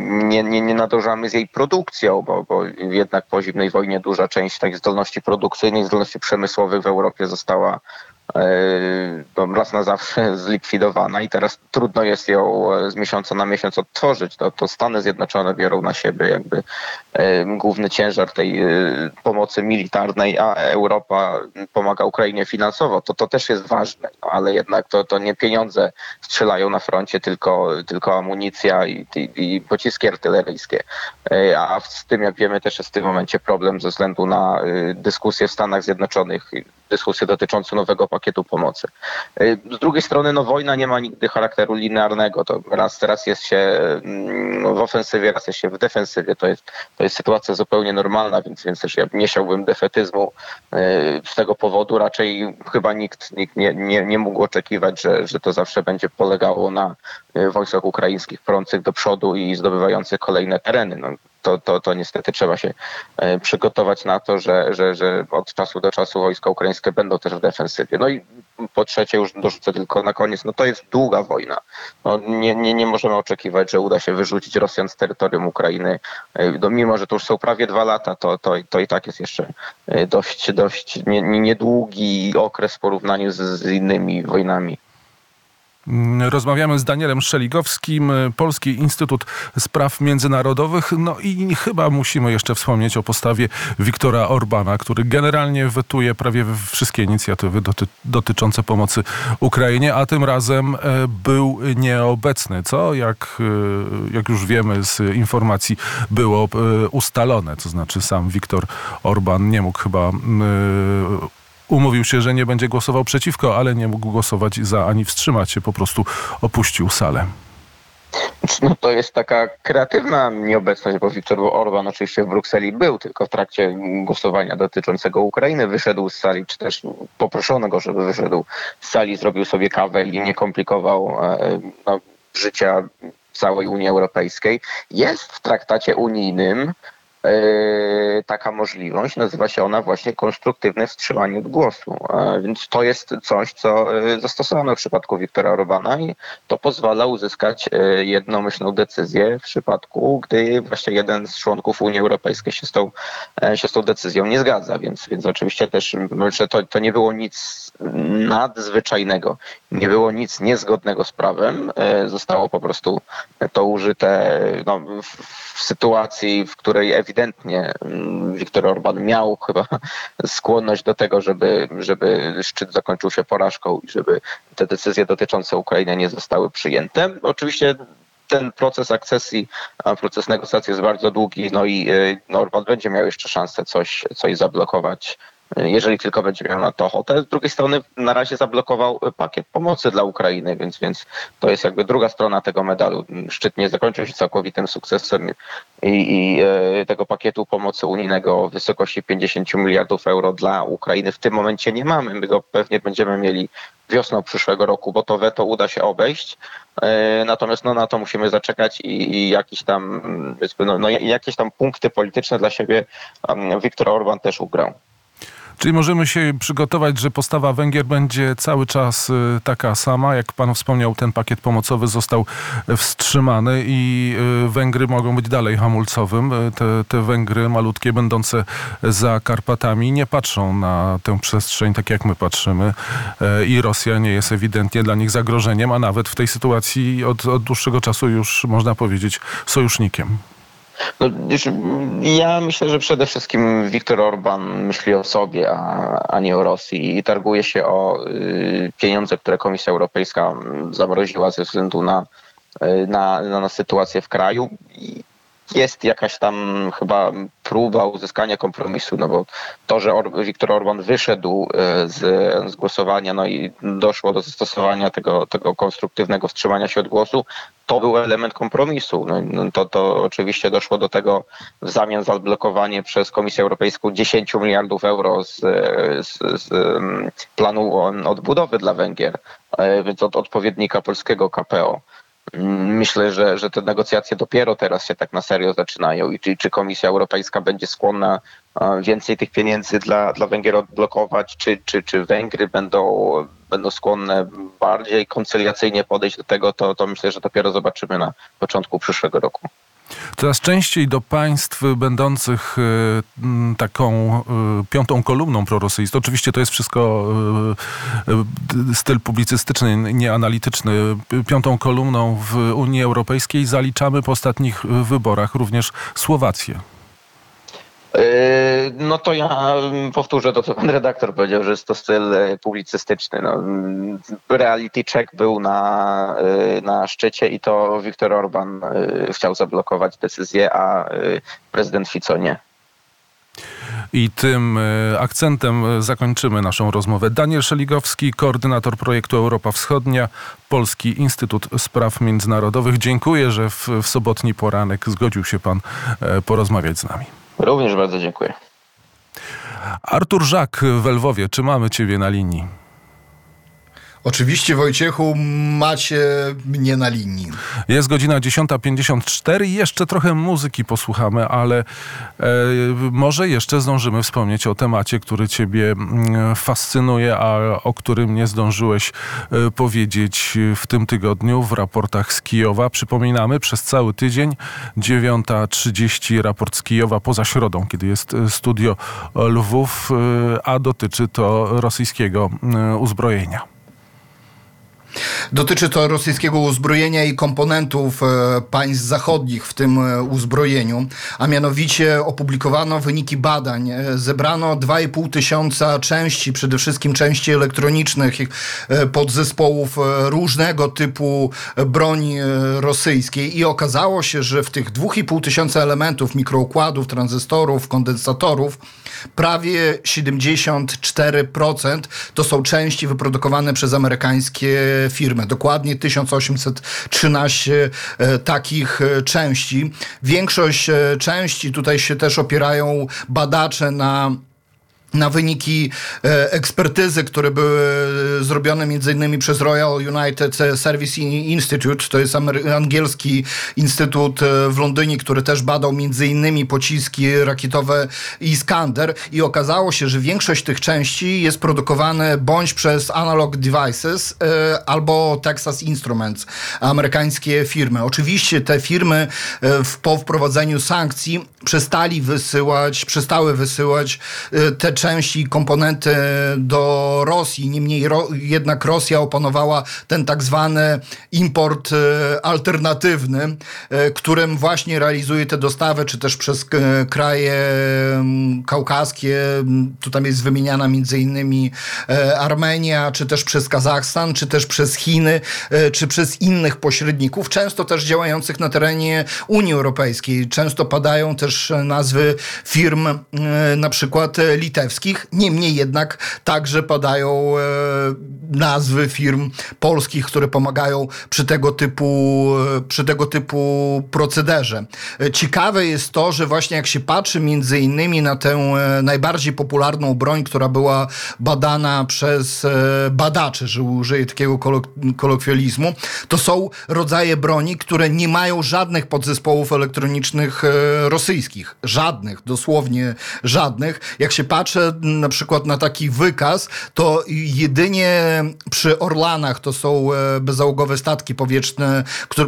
nie, nie, nie nadążamy z jej produkcją, bo, bo jednak po zimnej wojnie duża część tak zdolności produkcyjnych, zdolności przemysłowych w Europie została no, raz na zawsze zlikwidowana i teraz trudno jest ją e, z miesiąca na miesiąc odtworzyć. To, to Stany Zjednoczone biorą na siebie jakby główny ciężar tej e, pomocy militarnej, a Europa pomaga Ukrainie finansowo. To, to też jest ważne, no, ale jednak to, to nie pieniądze strzelają na froncie, tylko, tylko amunicja i, i, i pociski artyleryjskie. A z tym, jak wiemy, też jest w tym momencie problem ze względu na dyskusję w Stanach Zjednoczonych, dyskusję dotyczącą nowego pakietu pomocy. Y, z drugiej strony no, wojna nie ma nigdy charakteru linearnego. To raz, raz jest się mm, w ofensywie, raz jest się w defensywie. To jest, to jest sytuacja zupełnie normalna, więc, więc też ja nie siałbym defetyzmu y, z tego powodu. Raczej chyba nikt, nikt nie, nie, nie mógł oczekiwać, że, że to zawsze będzie polegało na y, wojskach ukraińskich prących do przodu i zdobywających kolejne tereny. No, to, to, to niestety trzeba się e, przygotować na to, że, że, że od czasu do czasu wojska ukraińskie będą też w defensywie. No i po trzecie, już dorzucę tylko na koniec, no to jest długa wojna. No nie, nie, nie możemy oczekiwać, że uda się wyrzucić Rosjan z terytorium Ukrainy. E, no mimo, że to już są prawie dwa lata, to, to, to i tak jest jeszcze e, dość, dość niedługi okres w porównaniu z, z innymi wojnami. Rozmawiamy z Danielem Szeligowskim, Polski Instytut Spraw Międzynarodowych. No i chyba musimy jeszcze wspomnieć o postawie Wiktora Orbana, który generalnie wetuje prawie wszystkie inicjatywy doty dotyczące pomocy Ukrainie, a tym razem e, był nieobecny, co jak, e, jak już wiemy z informacji było e, ustalone. To znaczy sam Wiktor Orban nie mógł chyba umówił się, że nie będzie głosował przeciwko, ale nie mógł głosować za ani wstrzymać się, po prostu opuścił salę. No to jest taka kreatywna nieobecność, bo Viktor Orban oczywiście w Brukseli był, tylko w trakcie głosowania dotyczącego Ukrainy wyszedł z sali, czy też poproszono go, żeby wyszedł z sali, zrobił sobie kawę i nie komplikował e, no, życia całej Unii Europejskiej. Jest w traktacie unijnym taka możliwość. Nazywa się ona właśnie konstruktywne wstrzymanie od głosu. Więc to jest coś, co e, zastosowano w przypadku Wiktora Orbana i to pozwala uzyskać jednomyślną decyzję w przypadku, gdy właśnie jeden z członków Unii Europejskiej się z tą, się z tą decyzją nie zgadza. Więc, więc oczywiście też myślę, to, to nie było nic nadzwyczajnego. Nie było nic niezgodnego z prawem. E, zostało po prostu to użyte no, w sytuacji, w której ewidentnie mm, Viktor Orban miał chyba skłonność do tego, żeby, żeby szczyt zakończył się porażką i żeby te decyzje dotyczące Ukrainy nie zostały przyjęte. Oczywiście ten proces akcesji, proces negocjacji jest bardzo długi, no i e, Orban będzie miał jeszcze szansę coś, coś zablokować jeżeli tylko będzie miał na to ochotę. Z drugiej strony na razie zablokował pakiet pomocy dla Ukrainy, więc, więc to jest jakby druga strona tego medalu. Szczyt nie zakończył się całkowitym sukcesem i, i e, tego pakietu pomocy unijnego o wysokości 50 miliardów euro dla Ukrainy w tym momencie nie mamy. My go pewnie będziemy mieli wiosną przyszłego roku, bo to weto uda się obejść. E, natomiast no, na to musimy zaczekać i, i tam, no, no, jakieś tam punkty polityczne dla siebie Viktor Orban też ugrał. Czyli możemy się przygotować, że postawa Węgier będzie cały czas y, taka sama. Jak pan wspomniał, ten pakiet pomocowy został wstrzymany i y, Węgry mogą być dalej hamulcowym. Y, te, te Węgry malutkie, będące za Karpatami, nie patrzą na tę przestrzeń tak jak my patrzymy i Rosja nie jest ewidentnie dla nich zagrożeniem, a nawet w tej sytuacji od, od dłuższego czasu już można powiedzieć sojusznikiem. No, ja myślę, że przede wszystkim Viktor Orban myśli o sobie, a, a nie o Rosji i targuje się o y, pieniądze, które Komisja Europejska zamroziła ze względu na, y, na, na sytuację w kraju. I jest jakaś tam chyba próba uzyskania kompromisu, no bo to, że Or Viktor Orban wyszedł e, z, z, głosowania, no i doszło do zastosowania tego, tego konstruktywnego wstrzymania się od głosu, to był element kompromisu. No, no to, to oczywiście doszło do tego w zamian za odblokowanie przez Komisję Europejską 10 miliardów euro z, z, z planu odbudowy dla Węgier, e, więc od odpowiednika polskiego KPO. Myślę, że, że te negocjacje dopiero teraz się tak na serio zaczynają i czy, czy Komisja Europejska będzie skłonna więcej tych pieniędzy dla, dla Węgier odblokować, czy, czy, czy Węgry będą, będą skłonne bardziej koncyliacyjnie podejść do tego, to, to myślę, że dopiero zobaczymy na początku przyszłego roku. Coraz częściej do państw będących e, taką e, piątą kolumną prorosyjską, oczywiście to jest wszystko e, styl publicystyczny, nie analityczny, piątą kolumną w Unii Europejskiej zaliczamy po ostatnich wyborach również Słowację. Yy, no to ja powtórzę to, co pan redaktor powiedział, że jest to styl e, publicystyczny. No, reality check był na, e, na szczycie i to Viktor Orban e, chciał zablokować decyzję, a prezydent Fico nie. I tym akcentem zakończymy naszą rozmowę. Daniel Szeligowski, koordynator projektu Europa Wschodnia, Polski Instytut Spraw Międzynarodowych. Dziękuję, że w, w sobotni poranek zgodził się pan porozmawiać z nami. Również bardzo dziękuję. Artur Żak w Lwowie, czy mamy ciebie na linii? Oczywiście, Wojciechu, macie mnie na linii. Jest godzina 10.54 i jeszcze trochę muzyki posłuchamy, ale e, może jeszcze zdążymy wspomnieć o temacie, który Ciebie mm, fascynuje, a o którym nie zdążyłeś e, powiedzieć w tym tygodniu w raportach z Kijowa. Przypominamy, przez cały tydzień 9.30 raport z Kijowa poza środą, kiedy jest e, studio Lwów, e, a dotyczy to rosyjskiego uzbrojenia. Dotyczy to rosyjskiego uzbrojenia i komponentów e, państw zachodnich w tym e, uzbrojeniu, a mianowicie opublikowano wyniki badań. E, zebrano 2,5 tysiąca części, przede wszystkim części elektronicznych podzespołów różnego typu broni rosyjskiej i okazało się, że w tych 2,5 tysiąca elementów, mikroukładów, tranzystorów, kondensatorów, prawie 74% to są części wyprodukowane przez amerykańskie firmy. Dokładnie 1813 e, takich e, części. Większość e, części tutaj się też opierają badacze na na wyniki e, ekspertyzy, które były zrobione między innymi przez Royal United Service Institute, to jest angielski instytut e, w Londynie, który też badał między innymi pociski rakietowe Iskander i okazało się, że większość tych części jest produkowane bądź przez Analog Devices e, albo Texas Instruments, amerykańskie firmy. Oczywiście te firmy po wprowadzeniu sankcji przestali wysyłać, przestały wysyłać te części komponenty do Rosji. Niemniej ro, jednak Rosja opanowała ten tak zwany import alternatywny, którym właśnie realizuje te dostawy, czy też przez kraje kaukaskie. Tu tam jest wymieniana między innymi Armenia, czy też przez Kazachstan, czy też przez Chiny, czy przez innych pośredników, często też działających na terenie Unii Europejskiej. Często padają też nazwy firm e, na przykład litewskich, niemniej jednak także padają e, nazwy firm polskich, które pomagają przy tego typu, e, przy tego typu procederze. Ciekawe jest to, że właśnie jak się patrzy między innymi na tę najbardziej popularną broń, która była badana przez badaczy, że użyję takiego kolokwializmu, to są rodzaje broni, które nie mają żadnych podzespołów elektronicznych e, rosyjskich. Żadnych, dosłownie żadnych. Jak się patrzę na przykład na taki wykaz, to jedynie przy Orlanach to są e, bezzałogowe statki powietrzne,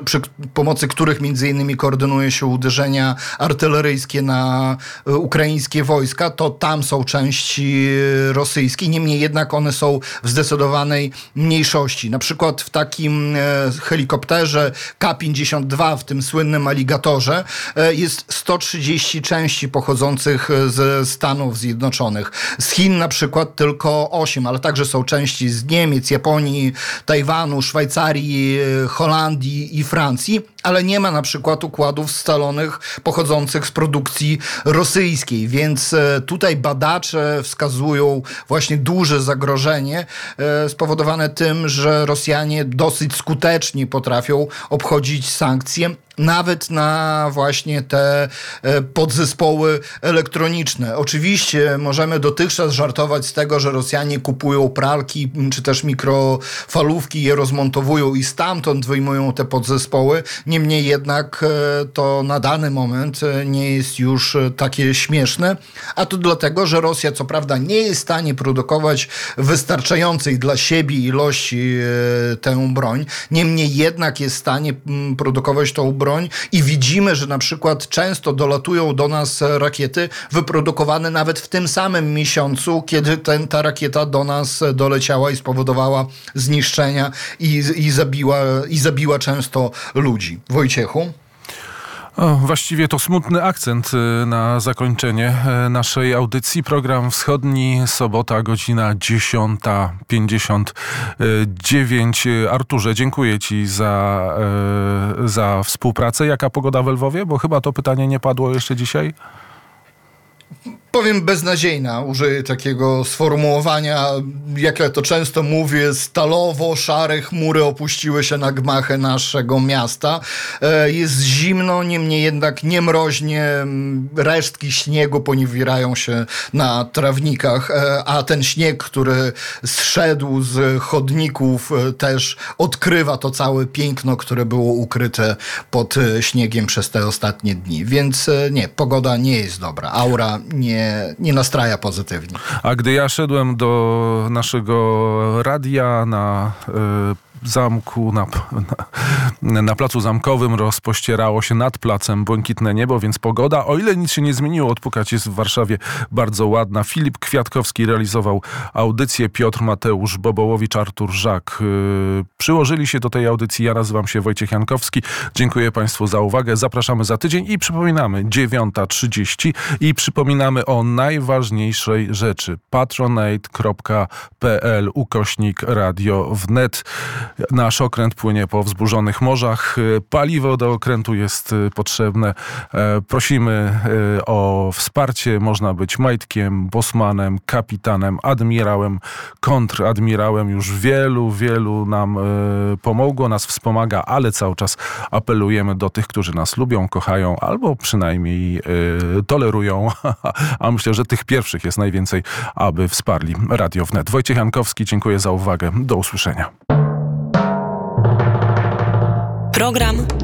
przy pomocy których między innymi koordynuje się uderzenia artyleryjskie na e, ukraińskie wojska, to tam są części rosyjskie. Niemniej jednak one są w zdecydowanej mniejszości. Na przykład w takim helikopterze K-52, w tym słynnym aligatorze, e, jest 130 części pochodzących ze Stanów Zjednoczonych. Z Chin na przykład tylko 8, ale także są części z Niemiec, Japonii, Tajwanu, Szwajcarii, e, Holandii i Francji ale nie ma na przykład układów scalonych pochodzących z produkcji rosyjskiej, więc e, tutaj badacze wskazują właśnie duże zagrożenie spowodowane tym, że Rosjanie dosyć skutecznie potrafią obchodzić sankcje nawet na właśnie te e, podzespoły elektroniczne. Oczywiście możemy dotychczas żartować z tego, że Rosjanie kupują pralki czy też mikrofalówki, je rozmontowują i stamtąd wyjmują te podzespoły. Niemniej jednak e, to na dany moment e, nie jest już takie śmieszne, a to dlatego, że Rosja co prawda nie jest w stanie produkować wystarczającej dla siebie ilości tę broń, niemniej jednak jest w stanie produkować tą broń i widzimy, że na przykład często dolatują do nas rakiety wyprodukowane nawet w tym samym miesiącu, kiedy ten, ta rakieta do nas doleciała i spowodowała zniszczenia i, i, zabiła, i zabiła często ludzi. Wojciechu? O, właściwie to smutny akcent y, na zakończenie y, naszej audycji. Program Wschodni, sobota, godzina 10.59. Arturze, dziękuję Ci za, y, za współpracę. Jaka pogoda w Lwowie? Bo chyba to pytanie nie padło jeszcze dzisiaj powiem beznadziejna, użyję takiego sformułowania, jak ja to często mówię, stalowo-szare chmury opuściły się na gmachę naszego miasta. E, jest zimno, niemniej jednak nie mroźnie, resztki śniegu poniewierają się na trawnikach, e, a ten śnieg, który zszedł z chodników e, też odkrywa to całe piękno, które było ukryte pod śniegiem przez te ostatnie dni. Więc nie, pogoda nie jest dobra, aura nie nie, nastraja pozytywnie. A gdy ja szedłem do naszego radia na y, zamku, na, na, na, placu zamkowym rozpościerało się nad placem błękitne niebo, więc pogoda, o ile nic się nie zmieniło, odpukać jest w Warszawie bardzo ładna. Filip Kwiatkowski realizował audycję, Piotr Mateusz Bobołowicz, Artur Żak yy, przyłożyli się do tej audycji. Ja nazywam się Wojciech Jankowski. Dziękuję Państwu za uwagę. Zapraszamy za tydzień i przypominamy 9.30 i przypominamy o najważniejszej rzeczy patronate.pl ukośnik radio wnet. Nasz okręt płynie po wzburzonych morzach. Paliwo do okrętu jest y, potrzebne. E, prosimy o wsparcie. Można być majtkiem, bosmanem, kapitanem, admirałem, kontradmirałem. Już wielu, wielu nam pomogło, nas wspomaga, ale cały czas apelujemy do tych, którzy nas lubią, kochają albo przynajmniej tolerują. A myślę, że tych pierwszych jest najwięcej, aby wsparli Radio Wnet. Wojciech Jankowski, dziękuję za uwagę. Do usłyszenia. Program.